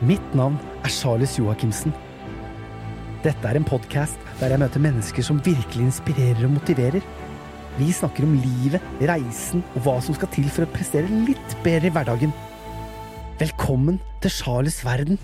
Mitt navn er Charles Joachimsen. Dette er en podkast der jeg møter mennesker som virkelig inspirerer og motiverer. Vi snakker om livet, reisen og hva som skal til for å prestere litt bedre i hverdagen. Velkommen til Charles' verden.